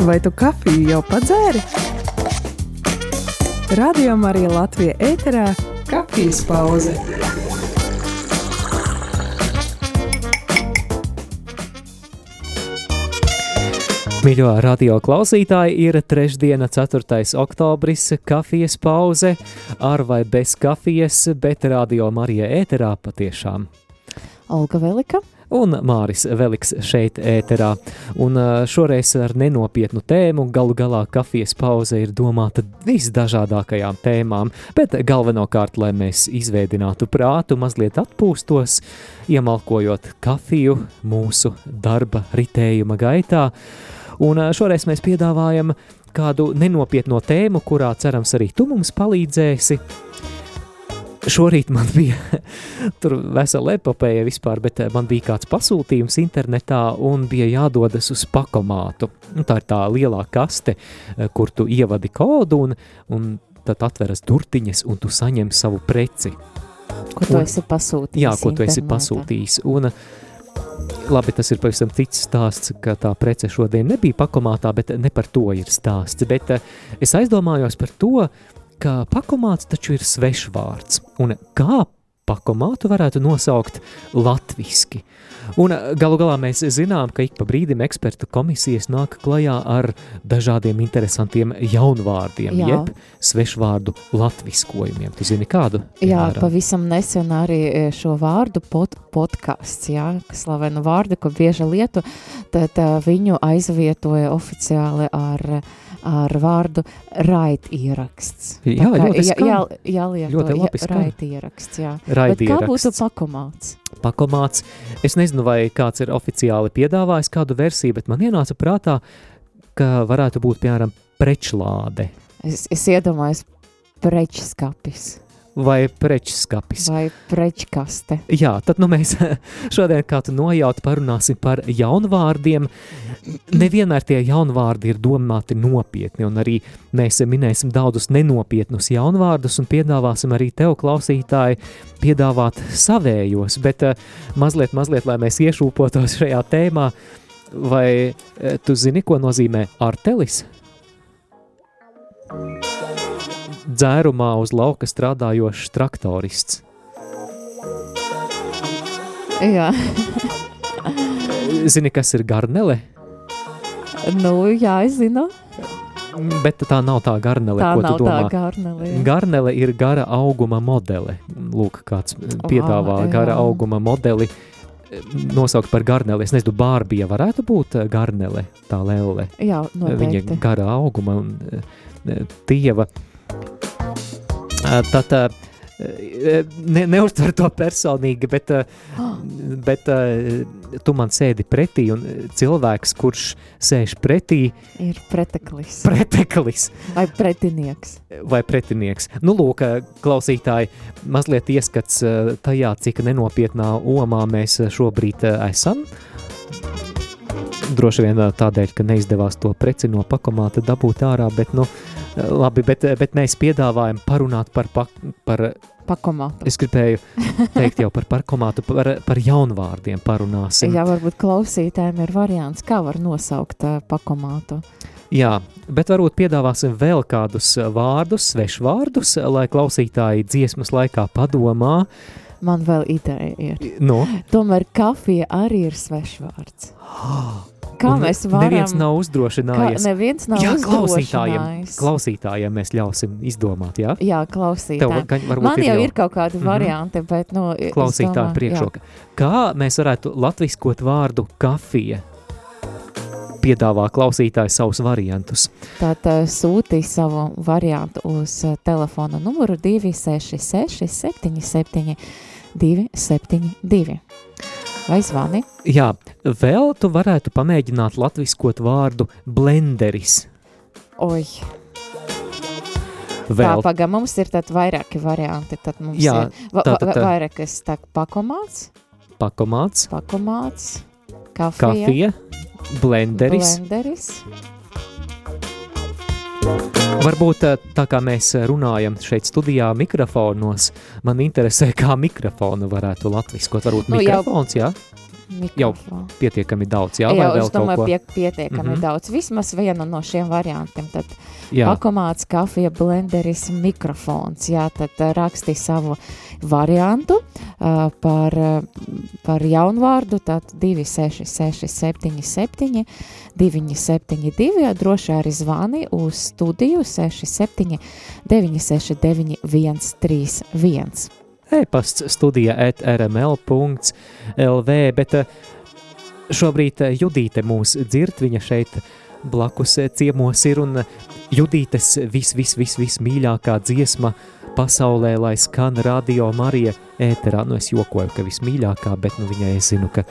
Vai tu kafiju jau padzēri? Radio Marija Latvija ēterā - kafijas pauze. Mīļo radio klausītāji, ir trešdiena, 4. oktobris, kafijas pauze ar vai bez kafijas, bet radio Marija ēterā patiešām. Olga Velika un Māris Veliks šeit ēterā. Un šoreiz ar nenopietnu tēmu, galu galā kafijas pauze ir domāta visdažādākajām tēmām, bet galvenokārt, lai mēs izveidinātu prātu, mazliet atpūstos, iemalkojot kafiju mūsu darba ritējuma gaitā. Un šoreiz mēs piedāvājam kādu nenopietno tēmu, kurā cerams arī tu mums palīdzēsi. Šorīt man bija tur vesela epopēja vispār, bet man bija kāds pasūtījums internetā un bija jādodas uz pakomātu. Un tā ir tā lielā kaste, kur tu ievadi kodu un, un tad atveras durtiņas un tu saņem savu preci. Ko tu un, esi pasūtījis? Jā, ko tu esi pasūtījis. Un, Labi, tas ir pavisam cits stāsts, ka tā prece šodien nebija pakomātā, bet ne par to ir stāsts. Bet eh, es aizdomājos par to, ka pakomāts taču ir svešvārds. Un kā pakomātu varētu nosaukt latviski? Un galu galā mēs zinām, ka ik pa brīdim ekspertu komisijas nāk klajā ar dažādiem interesantiem jaunvārdiem, Jā. jeb svešvārdu latviskojumiem. Tu zini kādu? Jā, piemēram? pavisam nesen arī e, šo vārdu pod, podkāsts, jā, slavenu vārdu, ko bieži lietu, tad uh, viņu aizvietoja oficiāli ar uh, ar vārdu raitieraksts. Jā, kā, ļoti jā, jā, jālieto, ļoti labi skan. Raitieraksts, jā. Raitieraksts. Bet kā būtu pakomāts? Pakomāts. Es nezinu, vai kāds ir oficiāli piedāvājis kādu versiju, bet man ienāca prātā, ka varētu būt, piemēram, prečlāde. Es, es iedomājos prečskapis vai prečskapis. Vai prečkaste. Jā, tad nu mēs šodien kā tu nojauti parunāsim par jaunvārdiem. Nevienmēr tie jaunvārdi ir domāti nopietni, un arī mēs minēsim daudzus nenopietnus jaunvārdus un piedāvāsim arī tev, klausītāji, piedāvāt savējos, bet uh, mazliet, mazliet, lai mēs iešūpotos šajā tēmā, vai uh, tu zini, ko nozīmē artelis? Dzērumā uz lauka strādājošs traktorists. Jā. Zini, kas ir garnele? Nu, jā, es zinu. Bet tā nav tā garnele, tā ko tu domā. Tā garnele, jā. garnele ir gara auguma modele. Lūk, kāds piedāvā oh, gara auguma modeli nosaukt par garneli. Es nezinu, Bārbija varētu būt garnele, tā lēle. Jā, noteikti. Viņa gara auguma un tieva. Uh, Tad ne, neuztver to personīgi, bet, bet tu man sēdi pretī, un cilvēks, kurš sēž pretī, ir preteklis. Preteklis. Vai pretinieks. Vai pretinieks. Nu, lūk, klausītāji, mazliet ieskats tajā, cik nenopietnā omā mēs šobrīd esam. Droši vien tādēļ, ka neizdevās to preci no pakomāta dabūt ārā, bet, nu, uh, Labi, bet, bet mēs piedāvājam parunāt par, pa, par pakomātu. Es gribēju teikt jau par pakomātu, par, par jaunvārdiem parunāsim. Jā, varbūt klausītājiem ir variants, kā var nosaukt uh, pakomātu. Jā, bet varbūt piedāvāsim vēl kādus vārdus, svešvārdus, lai klausītāji dziesmas laikā padomā. Man vēl ideja ir. No? Tomēr kafija arī ir svešvārds. Kā un mēs varam? Neviens nav uzdrošinājies. Kā, neviens nav Jā, klausītājiem, klausītājiem mēs ļausim izdomāt, jā? Jā, klausītājiem. Tev, Man jau ir kaut kādi mm -hmm. bet, nu, Klausītāju priekšroka. Kā mēs varētu latviskot vārdu kafija? Piedāvā klausītāji savus variantus. Tātad sūti savu variantu uz uh, telefona numuru 266 77 272 vai zvani. Jā, vēl tu varētu pamēģināt latviskot vārdu blenderis. Oi. Vēl. Tā, paga, mums ir tad vairāki varianti. Tad mums Jā, ir va, tā, tā, tā. vairākas tā pakomāts. Pakomāts. Pakomāts. Kafija. Kafija. Blenderis. Blenderis. Varbūt eh, tā kā mēs runājam šeit studijā mikrofonos, man interesē, kā mikrofonu varētu latviskot. Varbūt nu, mikrofons, jau, jā? Mikrofonu. pietiekami daudz. Jā, Jā, vai vēl es domāju, kaut ko? pie, pietiekami mm. -hmm. daudz. Vismaz vienu no šiem variantiem. Tad Jā, pakomāts, kafija, blenderis, mikrofons. Jā, tad uh, raksti savu variantu uh, par, uh, par jaunvārdu. Tad 266, 77, 972. jā, Droši arī zvani uz studiju 67, 969, 131. E-pasts studija at rml.lv, bet eh, šobrīd eh, Judīte mūs dzird, viņa šeit blakus eh, ciemos ir un Judītes vis, vis, vis, vis mīļākā dziesma pasaulē, lai skan radio Marija ēterā. Nu, es jokoju, ka vismīļākā, bet nu viņai es zinu, ka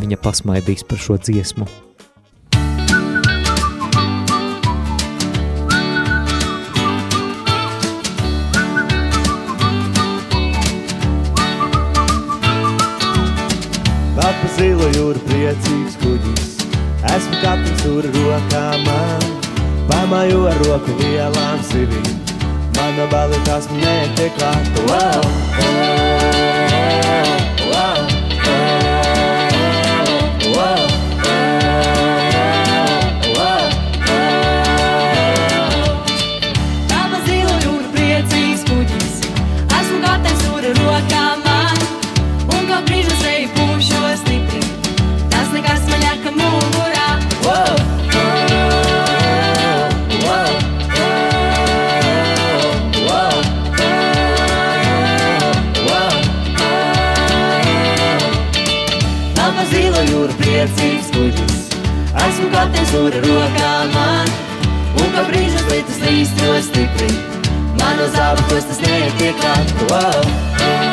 viņa pasmaidīs par šo dziesmu. Zilo jūru priecīgs kuģis, esmu kapteins tur rokā man. Pamāju ar roku lielām sivīm, mana balva tās netiek klāta. Wow! Wow! Priecīgs kuģis, esmu gatavs tur rokā man, un kā brīža lietas līstro stipri, manu zābu kostas netiek klāt.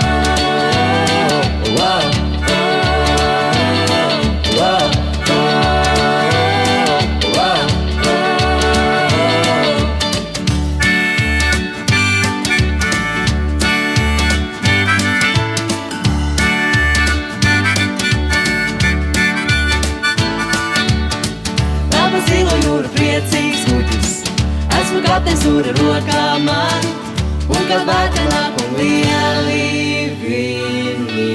Esmu gatavs tur rokā man, un kad vēta nāk un lieli viņi.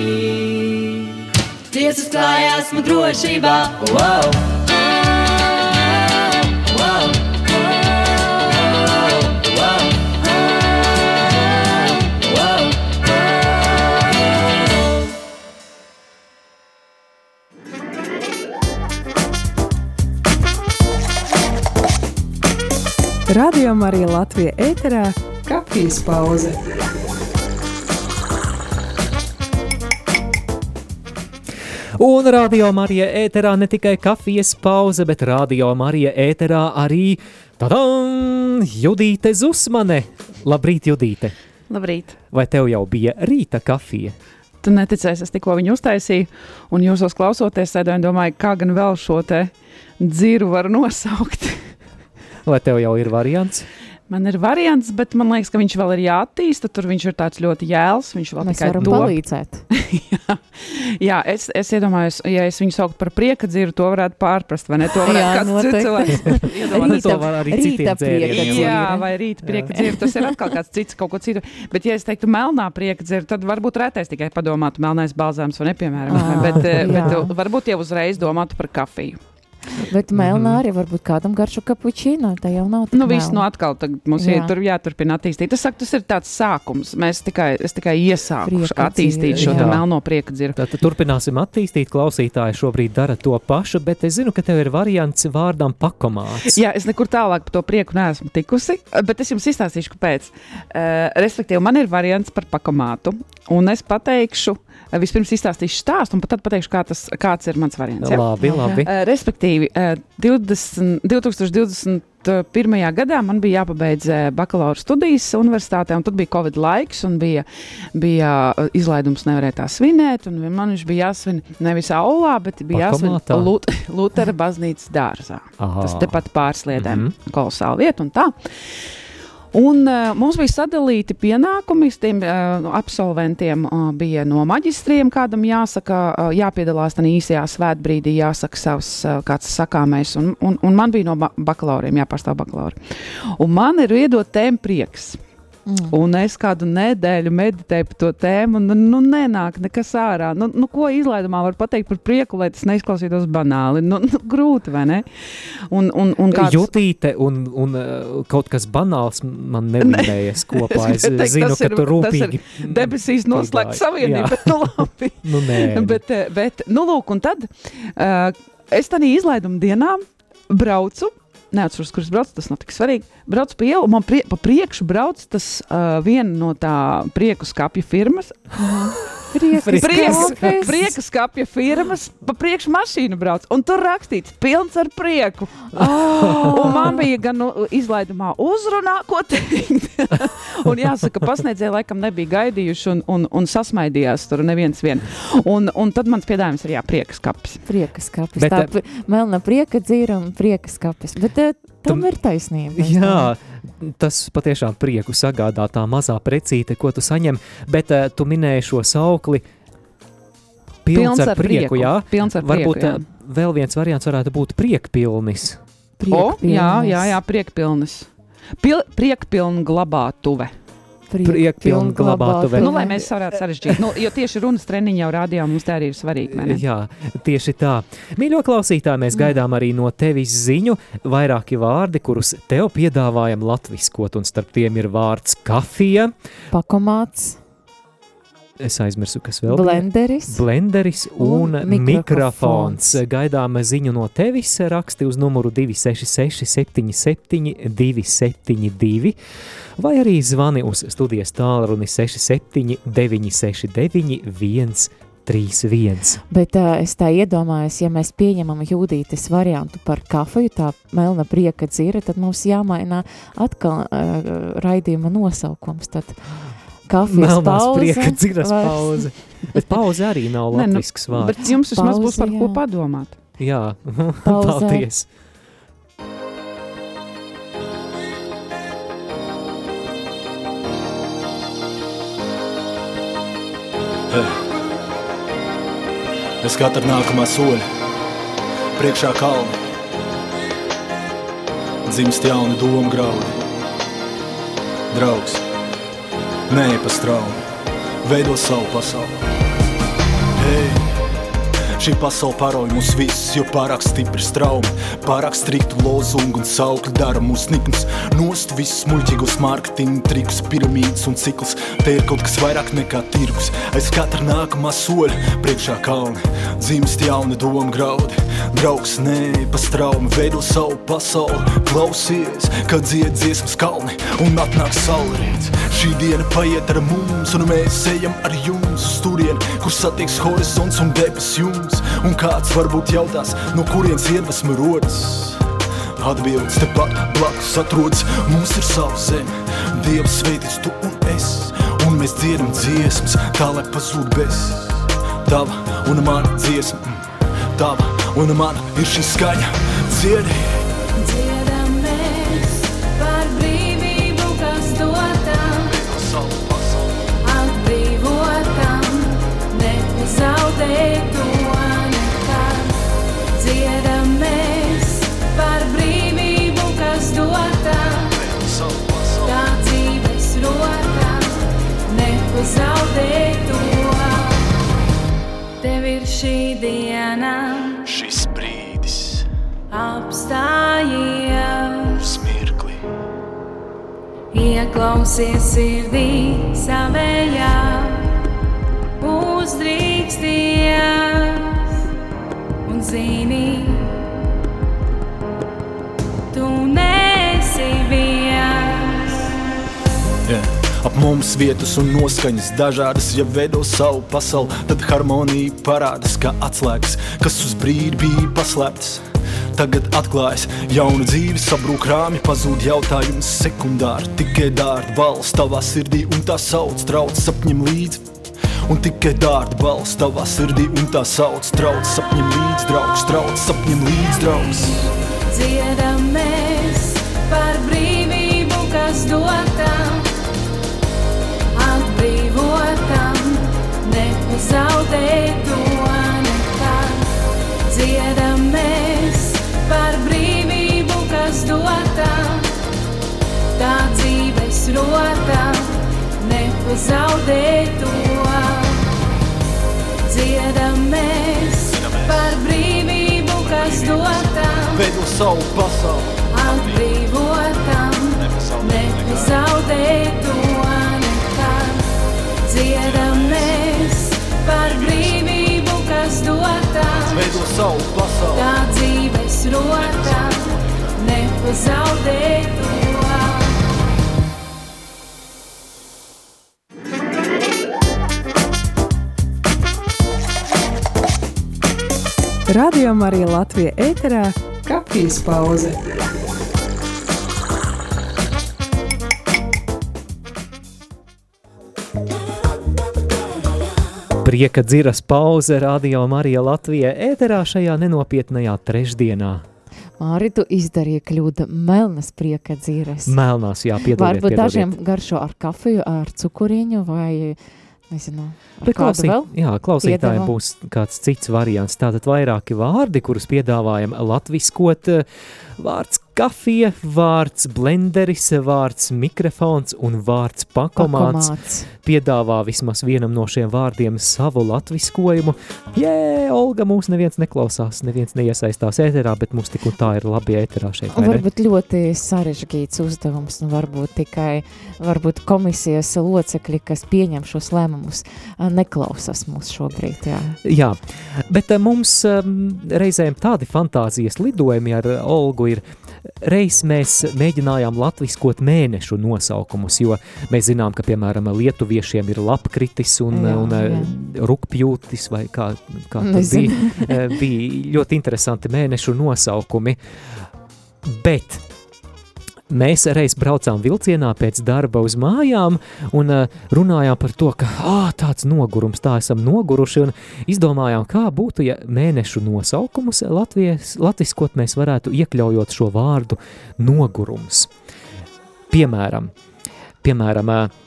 Tiesas klājā esmu drošībā! Wow! Radio Marija Latvija ēterā - kafijas pauze. Un radio Marija ēterā ne tikai kafijas pauze, bet radio Marija ēterā arī tadam, Judīte Zusmane. Labrīt, Judīte! Labrīt! Vai tev jau bija rīta kafija? Tu neticēsi, es tikko viņu uztaisīju, un jūsos klausoties, sēdēju un domāju, kā gan vēl šo te dziru var nosaukt. Vai tev jau ir variants? Man ir variants, bet man liekas, ka viņš vēl ir jāattīsta. Tur viņš ir tāds ļoti jēls. Viņš vēl Mēs tikai varam top. palīdzēt. jā, jā es, es iedomājos, ja es viņu sauktu par prieka dziru, to varētu pārprast. Vai ne? To varētu kāds cilvēks iedomāties. To var arī rīta prieka dziru. Jā, vai rīta prieka dzird, tas ir atkal kāds cits, kaut ko citu. Bet, ja es teiktu, melnā prieka dzird, tad varbūt retais tikai padomātu, melnais balzāms vai nepiemēram. Ā, bet, eh, bet jā. varbūt jau uzreiz domātu par kafiju. Bet melnā arī varbūt kādam garšo kapučīno. Tā jau nav tā. Nu, viss no atkal tagad mums Jā. jā. tur jāturpina attīstīt. Es saku, tas ir tāds sākums. Mēs tikai, es tikai iesāku attīstīt šo jā. melno prieka dziru. Tad turpināsim attīstīt. Klausītāji šobrīd dara to pašu, bet es zinu, ka tev ir variants vārdam pakomāts. Jā, es nekur tālāk par to prieku neesmu tikusi, bet es jums izstāstīšu, kāpēc. Uh, respektīvi, man ir variants par pakomātu, un es pateikšu, uh, vispirms izstāstīšu stāstu, un pat tad pateikšu, kā tas, kāds ir mans variants. ja? Labi, labi. Uh, respektīvi, uh, 20, 2021. gadā man bija jāpabeidz uh, bakalaura studijas universitātē, un tad bija Covid laiks, un bija, bija uh, izlaidums, nevarēja tā svinēt. Man viņš bija jāsvin nevis aulā, bet bija jāsvin? Lut Lutera baznīcas dārzā. Aha. Tas tepat pārsliedēm, mm. -hmm. kolosāla vieta un tā. Un, uh, mums bija sadalīti pienākumi. Tiem uh, absolventiem uh, bija no maģistriem, kādam jāsaka, uh, jāpiedalās tajā īsajā svētbrīdī, jāsaka savs uh, kāds sakāmais. Un, un, un man bija no ba bakalauriem jāpārstāv bakalauri. Un man ir iedot tēmu prieks. Mm. Un es kādu nedēļu meditēju par to tēmu, un nu, nenāk nekas ārā. Nu, nu, ko izlaidumā var pateikt par prieku, lai tas neizklausītos banāli? Nu, nu, grūti, vai ne? Un, un, un kāds... Jutīte un, un uh, kaut kas banāls man neminējies kopā. Es, es zinu, ka tu rūpīgi. Debesīs noslēgt savienību, bet nu labi. nu, nē. bet, eh, bet, nu lūk, un tad uh, es tādā izlaiduma dienā braucu neatceros, kurš brauc, tas nav tik svarīgi. Brauc pa ielu, man prie, pa priekšu brauc tas uh, viena no tā prieku skāpju firmas. Prieku skāpja firmas, pa priekšu mašīnu brauc, un tur rakstīts, pilns ar prieku. Oh. Un man bija gan nu, izlaidumā uzrunā, ko teikt. un jāsaka, pasniedzēji laikam nebija gaidījuši un, un, un sasmaidījās tur neviens vien. Un, un tad mans piedāvājums ir jā, prieka skapis. Prieka skapis, Bet, tā melna prieka dzīra un prieka skapis. Bet uh, tam ir taisnība. Jā, tas patiešām prieku sagādā tā mazā precīte, ko tu saņem, bet uh, tu minēji šo saukli. Pilns, pilns ar, ar prieku, prieku, jā. Pilns ar Varbūt prieku, jā. Uh, vēl viens variants varētu būt priekpilnis. priekpilnis. O, jā, jā, jā, priekpilnis. Pil, priekpilna glabātuve priekpilnu glabātuve. Nu, lai mēs varētu sarežģīt, nu, jo tieši runas treniņi jau rādījā mums tā arī ir svarīgi. Jā, tieši tā. Mīļo klausītāji, mēs gaidām arī no tevis ziņu vairāki vārdi, kurus tev piedāvājam latviskot, un starp tiem ir vārds kafija, pakomāts, Es aizmirsu, kas vēl blenderis, bija. Blenderis un, un mikrofons. Gaidām ziņu no tevis. Raksti uz numuru 266, 77, 272, vai arī zvani uz studijas tālruni 67, 969, 131. Bet uh, es tā iedomājos, ja mēs pieņemam jūdītes variantu par kafiju, tā melna prieka dzira, tad mums jāmaina atkal uh, raidījuma nosaukums. Tad kafijas pauze. prieka dziras vairs. pauze. Bet pauze arī nav nu, latvisks vārds. Bet jums vismaz būs par jā. ko padomāt. Jā, paldies. Es katru nākamā soļu priekšā kalnu dzimst jauni domu graudi. Draugs, Nē, pa straumu, veido savu pasauli. Hey. Šī pasaule paroja mūs visus, jo pārāk stipri straumi, pārāk striktu lozungu un saukli dara mūs nikns. Nost visus muļķīgos mārketinga trikus, piramīdas un ciklus. Te ir kaut kas vairāk nekā tirgus. Aiz katra nākamā soļa priekšā kalni dzimst jauna doma graudi. Draugs nē, pa straumi veido savu pasauli. Klausies, kad dzied dziesmas kalni un atnāk saulrīts. Šī diena paiet ar mums, un mēs ejam ar jums uz turieni, kur satiks horizons un debes jums un kāds varbūt jautās, no kurienes iedvesma rodas. Atbildes tepat blakus atrodas, mums ir sava zeme, Dievs sveitis tu un es, un mēs dziedam dziesmas, tā lai pazūd bez. Tava un mana dziesma, tava un mana ir šī skaņa, dziedēji. Šī diena, šis brīdis, apstājies. Mirkli. Ieklausies sirdī savējā, uzdrīksties un zini, Ap mums vietas un noskaņas dažādas, ja veido savu pasauli, tad harmonija parādās kā atslēgas, kas uz brīdi bija paslēptas. Tagad atklājas jauna dzīve, sabrūk rāmi, pazūd jautājums sekundāri. Tikai dārta balss tavā sirdī un tā sauc, trauc sapņiem līdzi. Un tikai dārta balss tavā sirdī un tā sauc, trauc sapņiem līdzi, draugs, trauc sapņiem līdzi, draugs. Dziedam mēs par brīvību, kas dotām nepazaudē to. Dziedam mēs par brīvību, kas dotam, Veido savu pasauli, atbrīvotam, nepazaudē to nekad. Dziedam mēs par brīvību, kas dotam, veido savu pasauli. tā dzīves rotam, nepazaudē to. Radio Marija Latvija ēterā - kafijas pauze. Prieka dziras pauze Radio Marija Latvija ēterā šajā nenopietnajā trešdienā. Māri, tu izdarīji kļūdu melnas prieka dzīves. Melnās, jā, piedodiet, Varbūt piedodiet. dažiem garšo ar kafiju, ar cukuriņu vai, nezinu, ar Bet kādu klausī, vēl. jā, klausītājiem piedevu? būs kāds cits variants. Tātad vairāki vārdi, kurus piedāvājam latviskot. Vārds kafija, vārds blenderis, vārds mikrofons un vārds pakomāts. Pakomāts. Piedāvā vismaz vienam no šiem vārdiem savu latviskojumu. Jē, Olga, mūs neviens neklausās, neviens neiesaistās ēterā, bet mums tik un tā ir labi ēterā šeit. vai ne? Varbūt ļoti sarežģīts uzdevums, un varbūt tikai varbūt komisijas locekļi, kas pieņem šos lēmumus, neklausās mūs šobrīd. Jā. Jā, bet eh, mums um, reizēm tādi fantāzijas lidojumi ar Olgu ir. Reiz mēs mēģinājām latviskot mēnešu nosaukumus, jo mēs zinām, ka, piemēram, lietuviešiem ir lapkritis un, Jā, un eh, jā. rupjūtis, vai kā, kā Nezinu. bija. Eh, bija ļoti interesanti mēnešu nosaukumi. Bet mēs reiz braucām vilcienā pēc darba uz mājām un uh, runājām par to, ka ah, tāds nogurums, tā esam noguruši, un izdomājām, kā būtu, ja mēnešu nosaukumus Latvijas, latviskot mēs varētu iekļaujot šo vārdu nogurums. Piemēram, piemēram uh,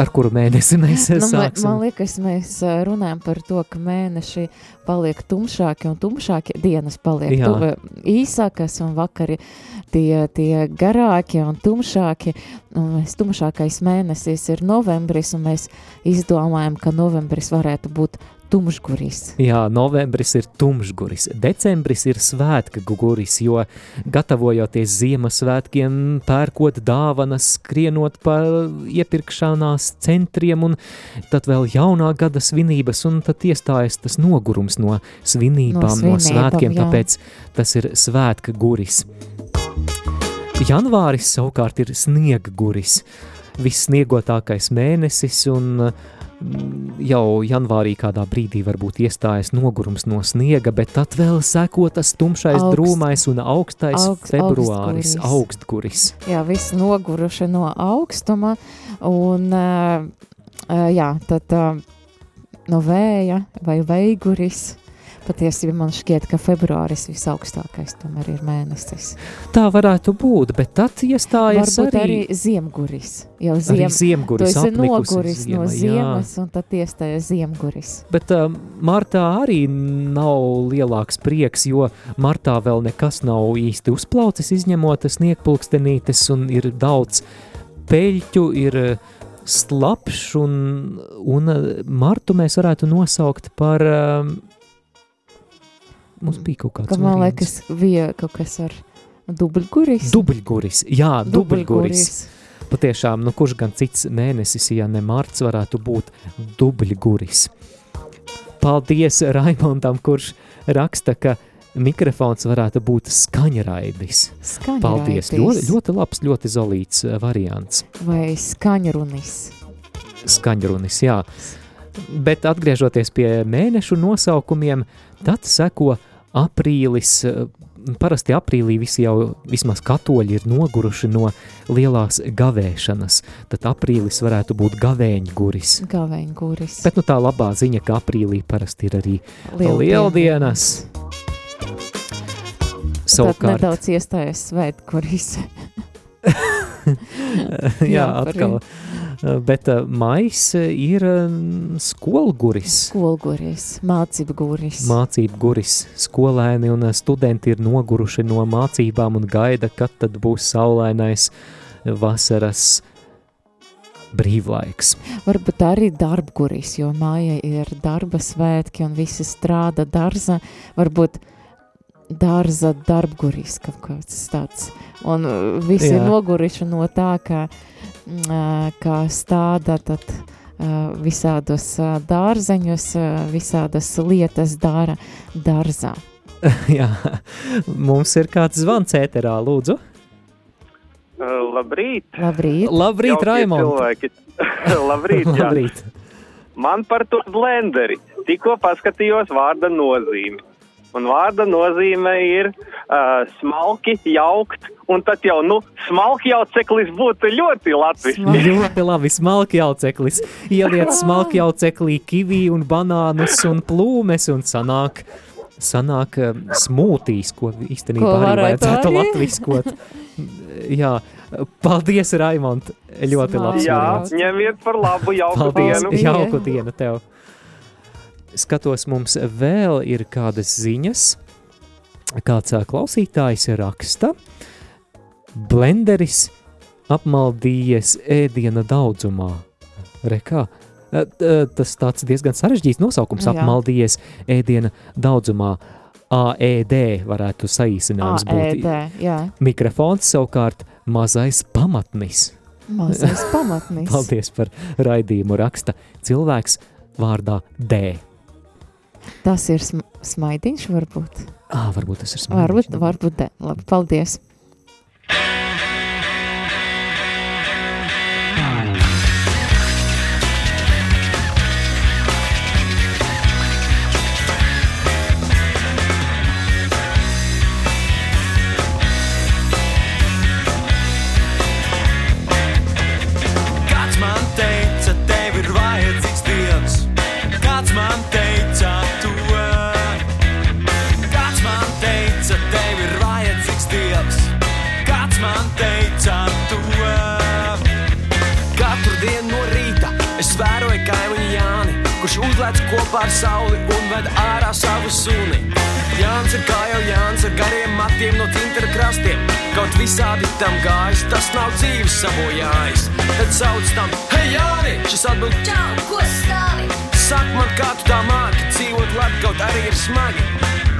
ar kuru mēnesi mēs Nu, man, sāksim? man liekas, mēs runājam par to, ka mēneši paliek tumšāki un tumšāki, dienas paliek tuve, īsākas un vakari tie, tie garāki un tumšāki. Un mēs tumšākais mēnesis ir novembris, un mēs izdomājam, ka novembris varētu būt tumšguris. Jā, novembris ir tumšguris, decembris ir svētka guris, jo gatavojoties Ziemassvētkiem, pērkot dāvanas, skrienot pa iepirkšanās centriem un tad vēl jaunā gada svinības, un tad iestājas tas nogurums no svinībām, no, no svinībām, svētkiem, jā. tāpēc tas ir svētka guris. Janvāris savukārt ir sniega guris, vissniegotākais mēnesis un mm, jau janvārī kādā brīdī varbūt iestājas nogurums no sniega, bet tad vēl seko tas tumšais, Augst- drūmais un augstais augst- februāris, augstguris. Jā, viss noguruši no augstuma, un jā, tad no vēja vai veiguris. Patiesībā man šķiet, ka februāris visaugstākais tomēr ir mēnesis. Tā varētu būt, bet tad iestājas Varbūt arī, arī, ziemguris. Jau ziem, tu ziemguris, esi apnikusi noguris no ziema, jā. ziemas, un tad iestājas ziemguris. Bet uh, martā arī nav lielāks prieks, jo martā vēl nekas nav īsti uzplaucis, izņemot sniegpulkstenītes, un ir daudz peļķu, ir uh, slapjš, un, un uh, martu mēs varētu nosaukt par. Uh, mums bija kaut kāds Ka man variants. liekas, bija kaut kas ar dubļguris. Dubļguris, jā, dubļguris. Patiešām, nu kurš gan cits mēnesis, ja ne marts, varētu būt dubļguris. Paldies Raimondam, kurš raksta, ka mikrofons varētu būt skaņraidis. Skaņraidis. Paldies, ļoti, ļoti labs, ļoti zolīts eh, variants. Vai skaņrunis. Skaņrunis, jā. Bet atgriežoties pie mēnešu nosaukumiem, tad seko aprīlis. eh, Parasti aprīlī visi jau vismaz katoļi ir noguruši no lielās gavēšanas. Tad aprīlis varētu būt gavēņguris. Gaveņguris. Bet nu, tā labā ziņa, ka aprīlī parasti ir arī Lieldienas. lieldienas. Tad Savukārt, nedaudz iestājas svētkuris. jā, Jā, atkal. Bet uh, mais ir um, skolguris. Skolguris, mācību guris. Mācību guris, skolēni un studenti ir noguruši no mācībām un gaida, kad tad būs saulainais vasaras brīvlaiks. Varbūt arī darbguris, jo māja ir darba svētki un visi strādā darza, varbūt dārza darbguris kaut kāds tāds. Un visi Jā. ir noguruši no tā, ka, ā, ka stāda tad visādos ā, visādas lietas dara dārzā. Jā, mums ir kāds zvans ēterā, lūdzu. Labrīt! Labrīt! Labrīt, Raimond! labrīt, jā. Labrīt! Man par to blenderi tikko paskatījos vārda nozīmi. Un vārda nozīme ir uh, smalki, jaukt, un tad jau, nu, smalki jauceklis būtu ļoti latviski. Ļoti labi, smalki jauceklis. Ieliec smalki jauceklī kivi un banānus un plūmes un sanāk, sanāk um, smūtīs, ko īstenībā Ko arī vajadzētu arī? latviskot. Jā, paldies, Raimond, ļoti labs Jā, variants. ņemiet par labu jauku Paldies, dienu. jauku dienu tev. Skatos, mums vēl ir kādas ziņas. Kāds klausītājs raksta, blenderis apmaldījies ēdiena daudzumā. Rekā, tas tāds diezgan sarežģīts nosaukums, Jā. apmaldījies ēdiena daudzumā. AED varētu saīsinājums būt. AED, jā. Mikrofons savukārt mazais pamatnis. Mazais pamatnis. Paldies par raidījumu raksta cilvēks vārdā D. Tas ir sm smaidiņš varbūt. Ā, varbūt tas ir Varbūt, smaidiņš. varbūt, de. Labi, paldies. Kāds uzlēc kopā ar sauli un ved ārā savu suni. Jānis ir kā jau Jānis ar gariem matiem no tintera krastiem. Kaut visādi tam gājis, tas nav dzīves sabojājis. Tad sauc tam, hei Jāni, šis atbild, Čau, ko stāvi? Saka man, kā tu tā māki dzīvot labi, kaut arī ir smagi.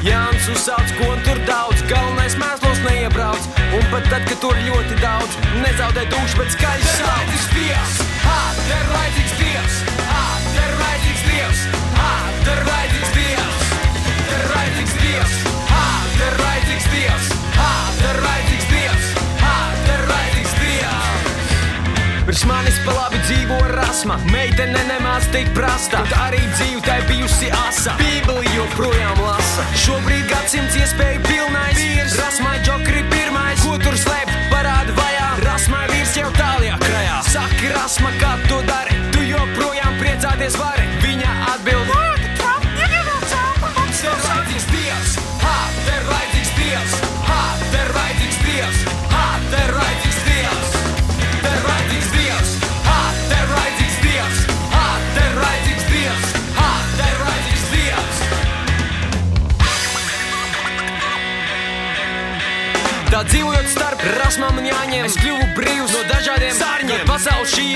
Jānis uzsauc, ko tur daudz, galvenais mēslos neiebrauc. Un pat tad, kad tur ļoti daudz, nezaudē dušu, bet skaļi sauc. Dievs, ir vajadzīgs Dievs, ir vajadzīgs Dievs, ha, te ir vajadzīgs Dievs, te ir vajadzīgs Dievs, ha, te ir vajadzīgs Dievs, ha, te ir vajadzīgs Dievs, ha, te ir vajadzīgs Dievs. Virs manis pa labi dzīvo rasma, meitene nemāc tik prasta. Kaut arī dzīve tai bijusi asa, Bībeli joprojām lasa. Šobrīd gadsimts iespēja pilnais, vīrs, rasmai džokri pirmais. Ko tur slēpt, parāda vajā, rasmai vīrs jau tālajā krajā. Saki, rasma, kā tu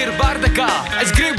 ir bardakā, es gribu,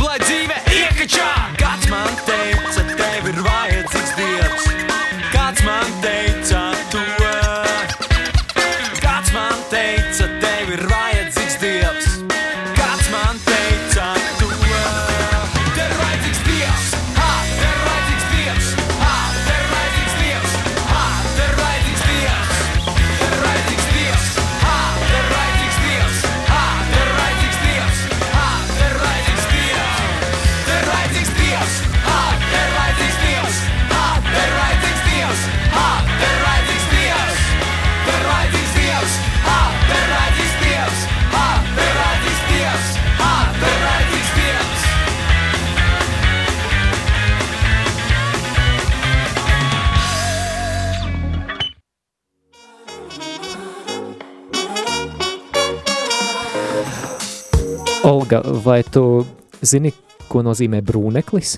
Olga, vai tu zini, ko nozīmē brūneklis?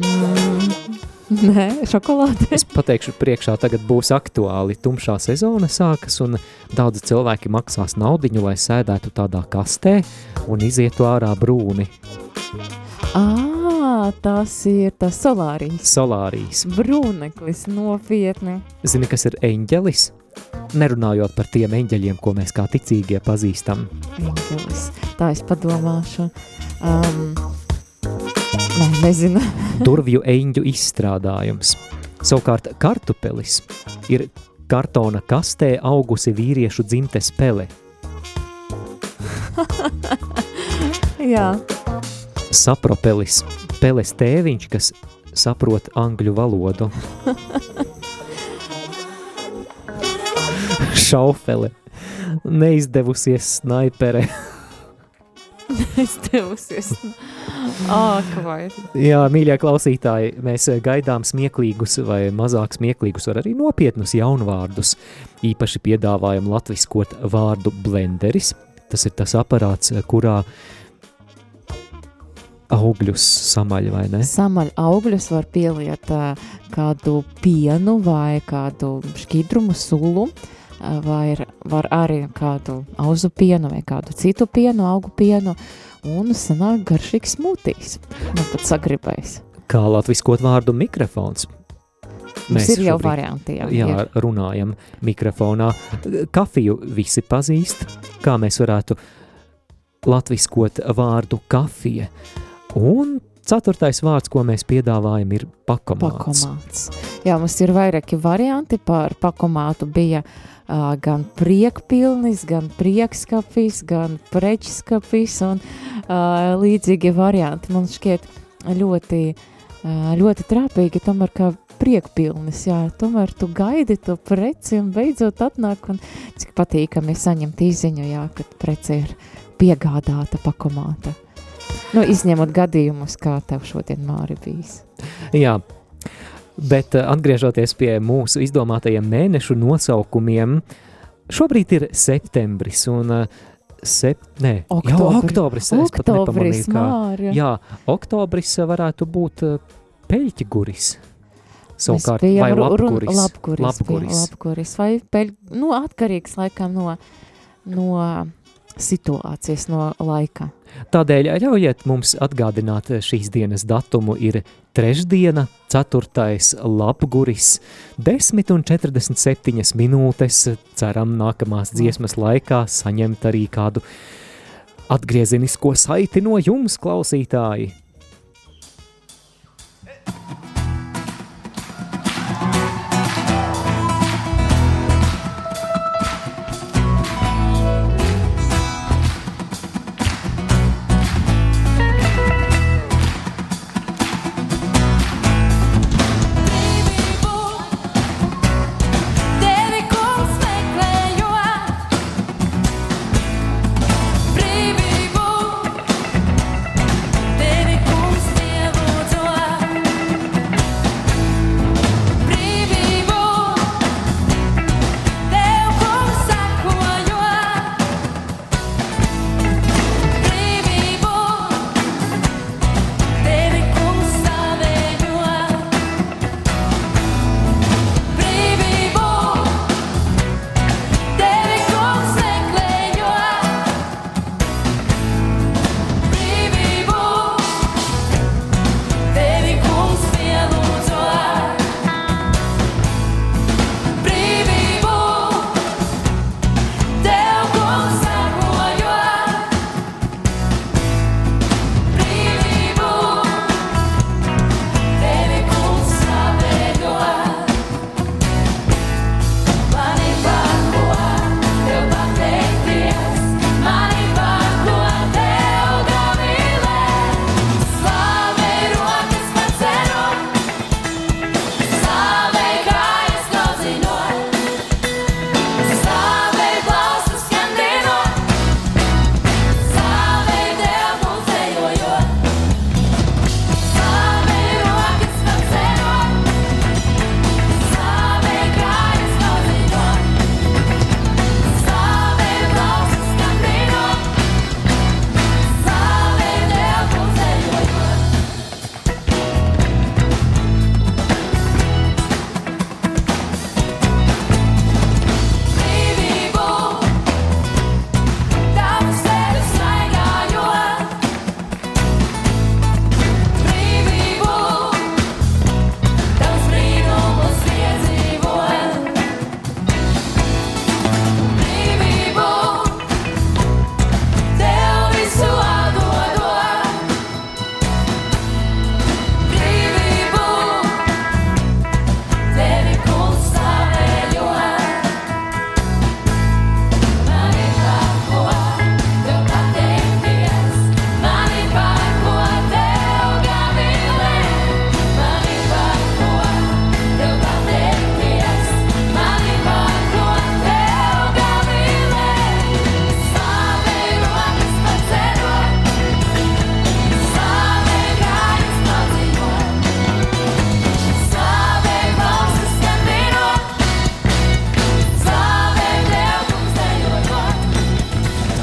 Mm, Nē, šokolāde. Es pateikšu, priekšā tagad būs aktuāli. Tumšā sezona sākas, un daudzi cilvēki maksās naudu, lai sēdētu tādā kastē un izietu ārā brūni. Ā, tas ir tas solārijas. Solārijas. Brūneklis nopietni. Zini, kas ir eņģelis? Nerunājot par tiem eņģeļiem, ko mēs kā ticīgie pazīstam. Eņģelis. Tā es padomāšu. Um, nē, nezinu. Durvju eņģu izstrādājums. Savukārt kartupelis ir kartona kastē augusi vīriešu dzimtes pele. Jā, Sapropelis, peles tēviņš, kas saprot angļu valodu. Šaufele, neizdevusies snaipere. es devusies. Ak, vai. Jā, mīļie klausītāji, mēs gaidām smieklīgus vai mazāk smieklīgus, var arī nopietnus jaunvārdus. Īpaši piedāvājam latviskot vārdu blenderis. Tas ir tas aparāts, kurā augļus samaļ, vai ne? Samaļ augļus var pieliet kādu pienu vai kādu šķidrumu sulu, ā, vai ir- var arī kādu auzu pienu vai kādu citu pienu, augu pienu, un sanāk garšīgs smūtijs. Man pat sagribēs. Kā latviskot vārdu mikrofons. Mums ir jau varianti, jā, jā ir. runājam mikrofonā. Kafiju visi pazīst, kā mēs varētu latviskot vārdu kafija. Un ceturtais vārds, ko mēs piedāvājam, ir pakomāts. Pakomāts. Jā, mums ir vairāki varianti par pakomātu. Bija uh, gan priekpilnis, gan priekskapis, gan prečskapis un uh, līdzīgi varianti. Man šķiet ļoti, uh, ļoti trāpīgi, tomēr kā priekpilnis, jā, tomēr tu gaidi to preci un beidzot atnāk un cik patīkami saņemt īziņu, jā, kad preci ir piegādāta pakomāta. Nu, izņemot gadījumus, kā tev šodien Māri bijis. Jā, bet eh, atgriežoties pie mūsu izdomātajiem mēnešu nosaukumiem, šobrīd ir septembris un eh, sep... Nē, jau Oktobri. oktobris. es pat Oktobris, nepamanīju. Jā, oktobris varētu būt eh, peļķiguris. Savukārt, vai run- lapguris? Lapguris, Lapguris. bija lapguris vai peļ, nu, atkarīgs laikam no, no situācijas, no laika. Tādēļ ļaujiet mums atgādināt šīs dienas datumu ir trešdiena, 4. lapguris, 10 un 47 minūtes. Ceram nākamās dziesmas laikā saņemt arī kādu atgriezenisko saiti no jums, klausītāji.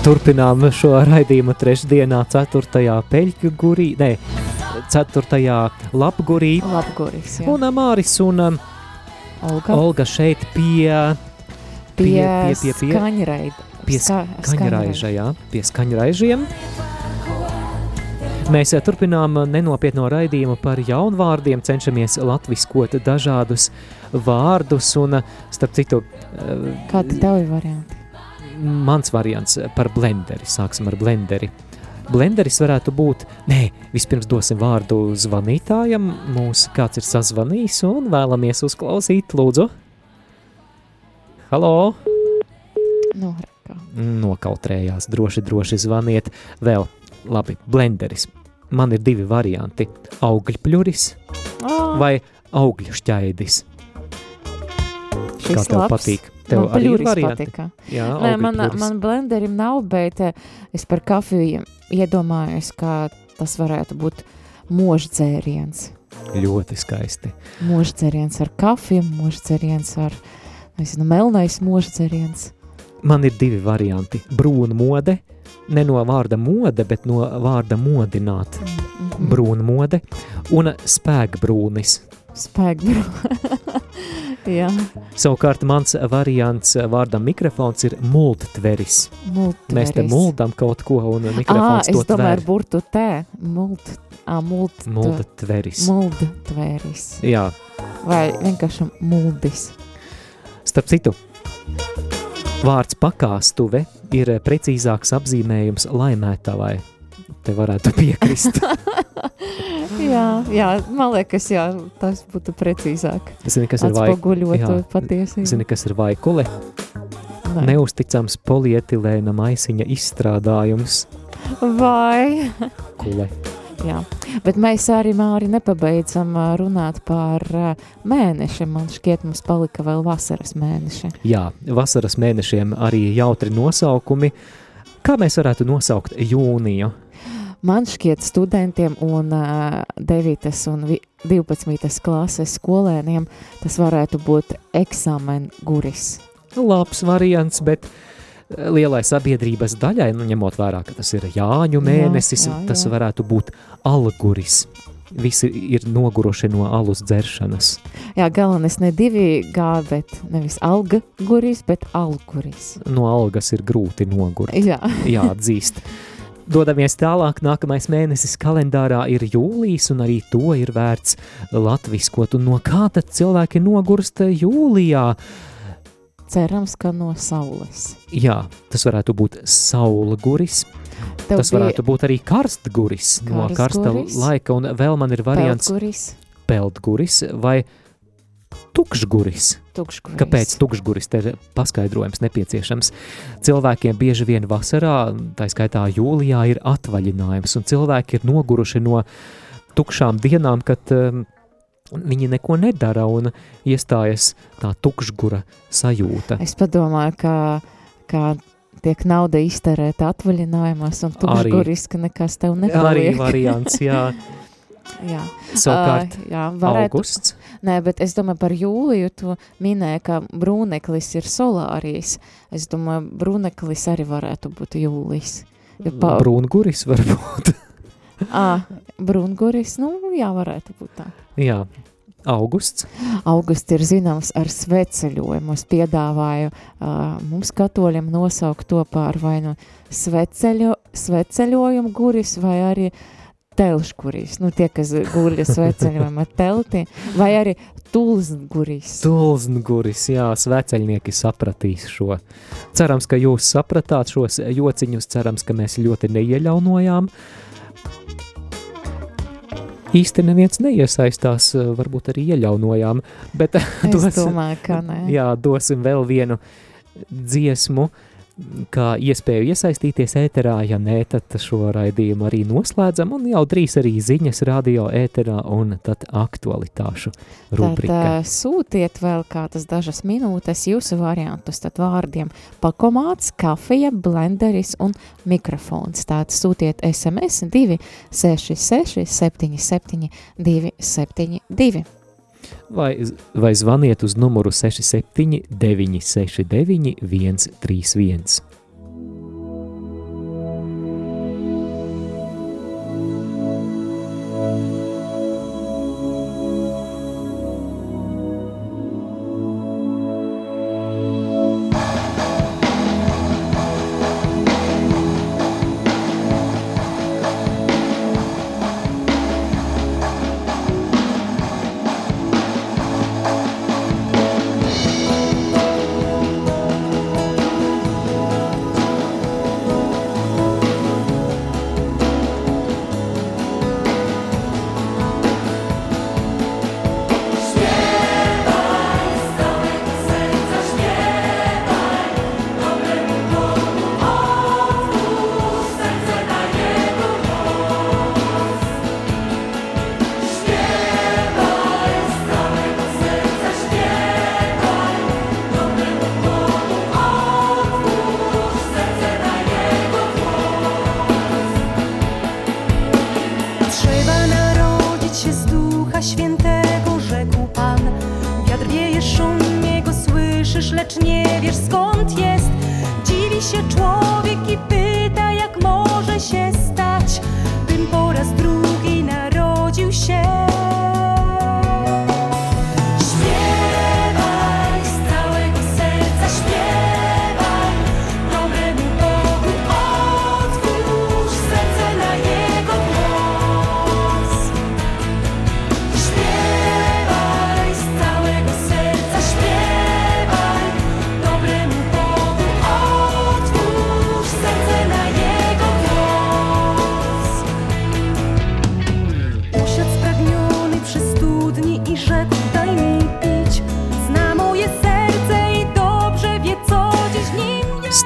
Turpinām šo raidījumu trešdienā, 4. peļķu gurī, ne, 4. lapgurī. Lapguris, jā. Un Māris un um, Olga. Olga šeit pie, Pie, pie, pie, pie, skaņraida. pie Ska- skaņraiža, jā, pie skaņraižiem. Mēs eh, turpinām nenopietno raidījumu par jaunvārdiem, cenšamies latviskot dažādus vārdus un, eh, starp citu, eh, Kādi tev ir varianti? Mans variants par blenderi. Sāksim ar blenderi. Blenderis varētu būt, nē, vispirms dosim vārdu zvanītājam. Mūs kāds ir sazvanījis un vēlamies uzklausīt, lūdzu. Halo! Nu, Nokautrējās, droši, droši zvaniet. Vēl, labi, blenderis. Man ir divi varianti - augļpļuris vai augļu šķaidis. Kā tev labs. patīk? Tev Man arī ir varianti? patika. Jā, Nē, man, augļpļuris. man blenderim nav, bet eh, es par kafiju iedomājos, ka tas varētu būt mūždzēriens. Ļoti skaisti. Mūždzēriens ar kafiju, mūždzēriens ar, nezinu, melnais mūždzēriens. Man ir divi varianti. Brūna mode, ne no vārda mode, bet no vārda modināt. Mhm. Brūna mode un spēkbrūnis. Spēkbru. Jā, Savukārt mans variants vārdam mikrofons ir multitveris. Mēs te multveris. muldam kaut ko un mikrofons es to domāju ar tver. burtu tē. Mult, ā, mult, Multitveris. Muldtveris. Jā, Vai vienkārši muldis. starp citu, vārds pakāstuve ir precīzāks apzīmējums laimētavai. Te varētu piekrist. jā, jā, man liekas, jā, tas būtu precīzāk. Zini, kas ir vai- jā. patiesību. Zini, kas ir vaikule? Nē. Neusticams polietilēna maisiņa izstrādājums. Vai? Kule. Jā, bet mēs arī Māri nepabeidzam runāt par ā, mēneši. Man šķiet, mums palika vēl vasaras mēneši. Jā, vasaras mēnešiem arī jautri nosaukumi. Kā mēs varētu nosaukt jūniju? Man šķiet, studentiem un uh, 9. un vi- 12. klases skolēniem tas varētu būt eksāmena guris. Labs variants, bet lielai sabiedrības daļai, nu, ņemot vērā, ka tas ir Jāņu Jā, mēnesis, jā, tas jā. varētu būt alguris. Visi ir noguruši no alus dzeršanas. Jā, galvenais ne divi gā, bet nevis alga guris, bet alguris. No algas ir grūti nogurt. Jā. Jāatzīst. Dodamies tālāk, nākamais mēnesis kalendārā ir jūlijas, un arī to ir vērts latviskot. Un no kā tad cilvēki nogurst jūlijā? Cerams, ka no saules. Jā, tas varētu būt saulguris. Tev tas varētu būt arī karstguris no karsta Karstguris. laika, un vēl man ir variants Peldguris. peldguris vai tukšguris. Tukšguris. Kāpēc tukšguris? Ir paskaidrojums nepieciešams. Cilvēkiem bieži vien vasarā, tā skaitā jūlijā, ir atvaļinājums, un cilvēki ir noguruši no tukšām dienām, kad um, viņi neko nedara un iestājas tā tukšgura sajūta. Es padomāju, ka, ka tiek nauda iztērēta atvaļinājumos, un tukšguris, ka nekas tev Arī nepaliek. variants, jā. jā. Savukārt, Ā, jā, varētu, augusts. Nē, bet es domāju par jūliju, tu minēji, ka brūneklis ir solārijas. Es domāju, brūneklis arī varētu būt jūlijas. Ja pa, Brūnguris varbūt. Ā, brūnguris, nu jā, varētu būt tā. jā, augusts. Augusts ir zināms ar sveceļojumu. Es piedāvāju uh, mums katoļiem nosaukt to par vai nu sveceļo, sveceļojumu guris vai arī telšguris. Nu, tie, kas guļa sveceļojumā telti, vai arī tulzguris. Tulzguris, jā, sveceļnieki sapratīs šo. Cerams, ka jūs sapratāt šos jociņus, cerams, ka mēs ļoti neieļaunojām. Īsti neviens neiesaistās, varbūt arī ieļaunojām, bet Es domāju, ka nē. Jā, dosim vēl vienu dziesmu, kā iespēju iesaistīties ēterā. Ja nē, tad šo raidījumu arī noslēdzam, un jau drīz arī ziņas radio ēterā un tad aktualitāšu Tad rubrika. uh, sūtiet vēl kādas dažas minūtes jūsu variantus, tad vārdiem pakomāts, kafija, blenderis un mikrofons. Tātad sūtiet SMS 266 77 272. Vai, vai zvaniet uz numuru 67 969 131.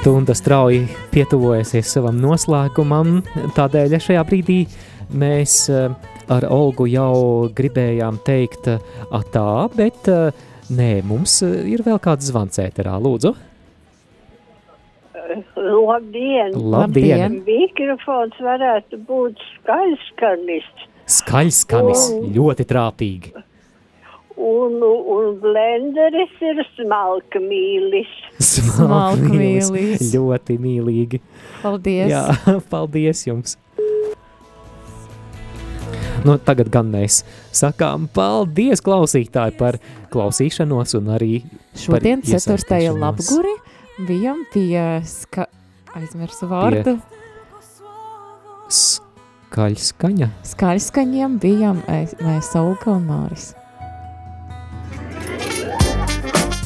Stunda strauji pietuvojusies savam noslēgumam, tādēļ šajā brīdī mēs eh, ar Olgu jau gribējām teikt eh, atā, bet eh, nē, mums ir vēl kāds zvans ēterā, lūdzu. Labdien! Labdien! Mikrofons varētu būt skaļskanis. Skaļskanis, O. ļoti trāpīgi. Un, un blenderis ir smalka mīlis. Smalkmīlis. Smalkmīlis. Ļoti mīlīgi. Paldies! Jā, paldies jums! Nu, tagad gan mēs sakām paldies klausītāji par klausīšanos un arī Šodien, par 4. iesaistīšanos. labguri, bijām pie ska... aizmirsu vārdu. Skaļskaņa. Skaļskaņiem bijām mēs Olga un Māris.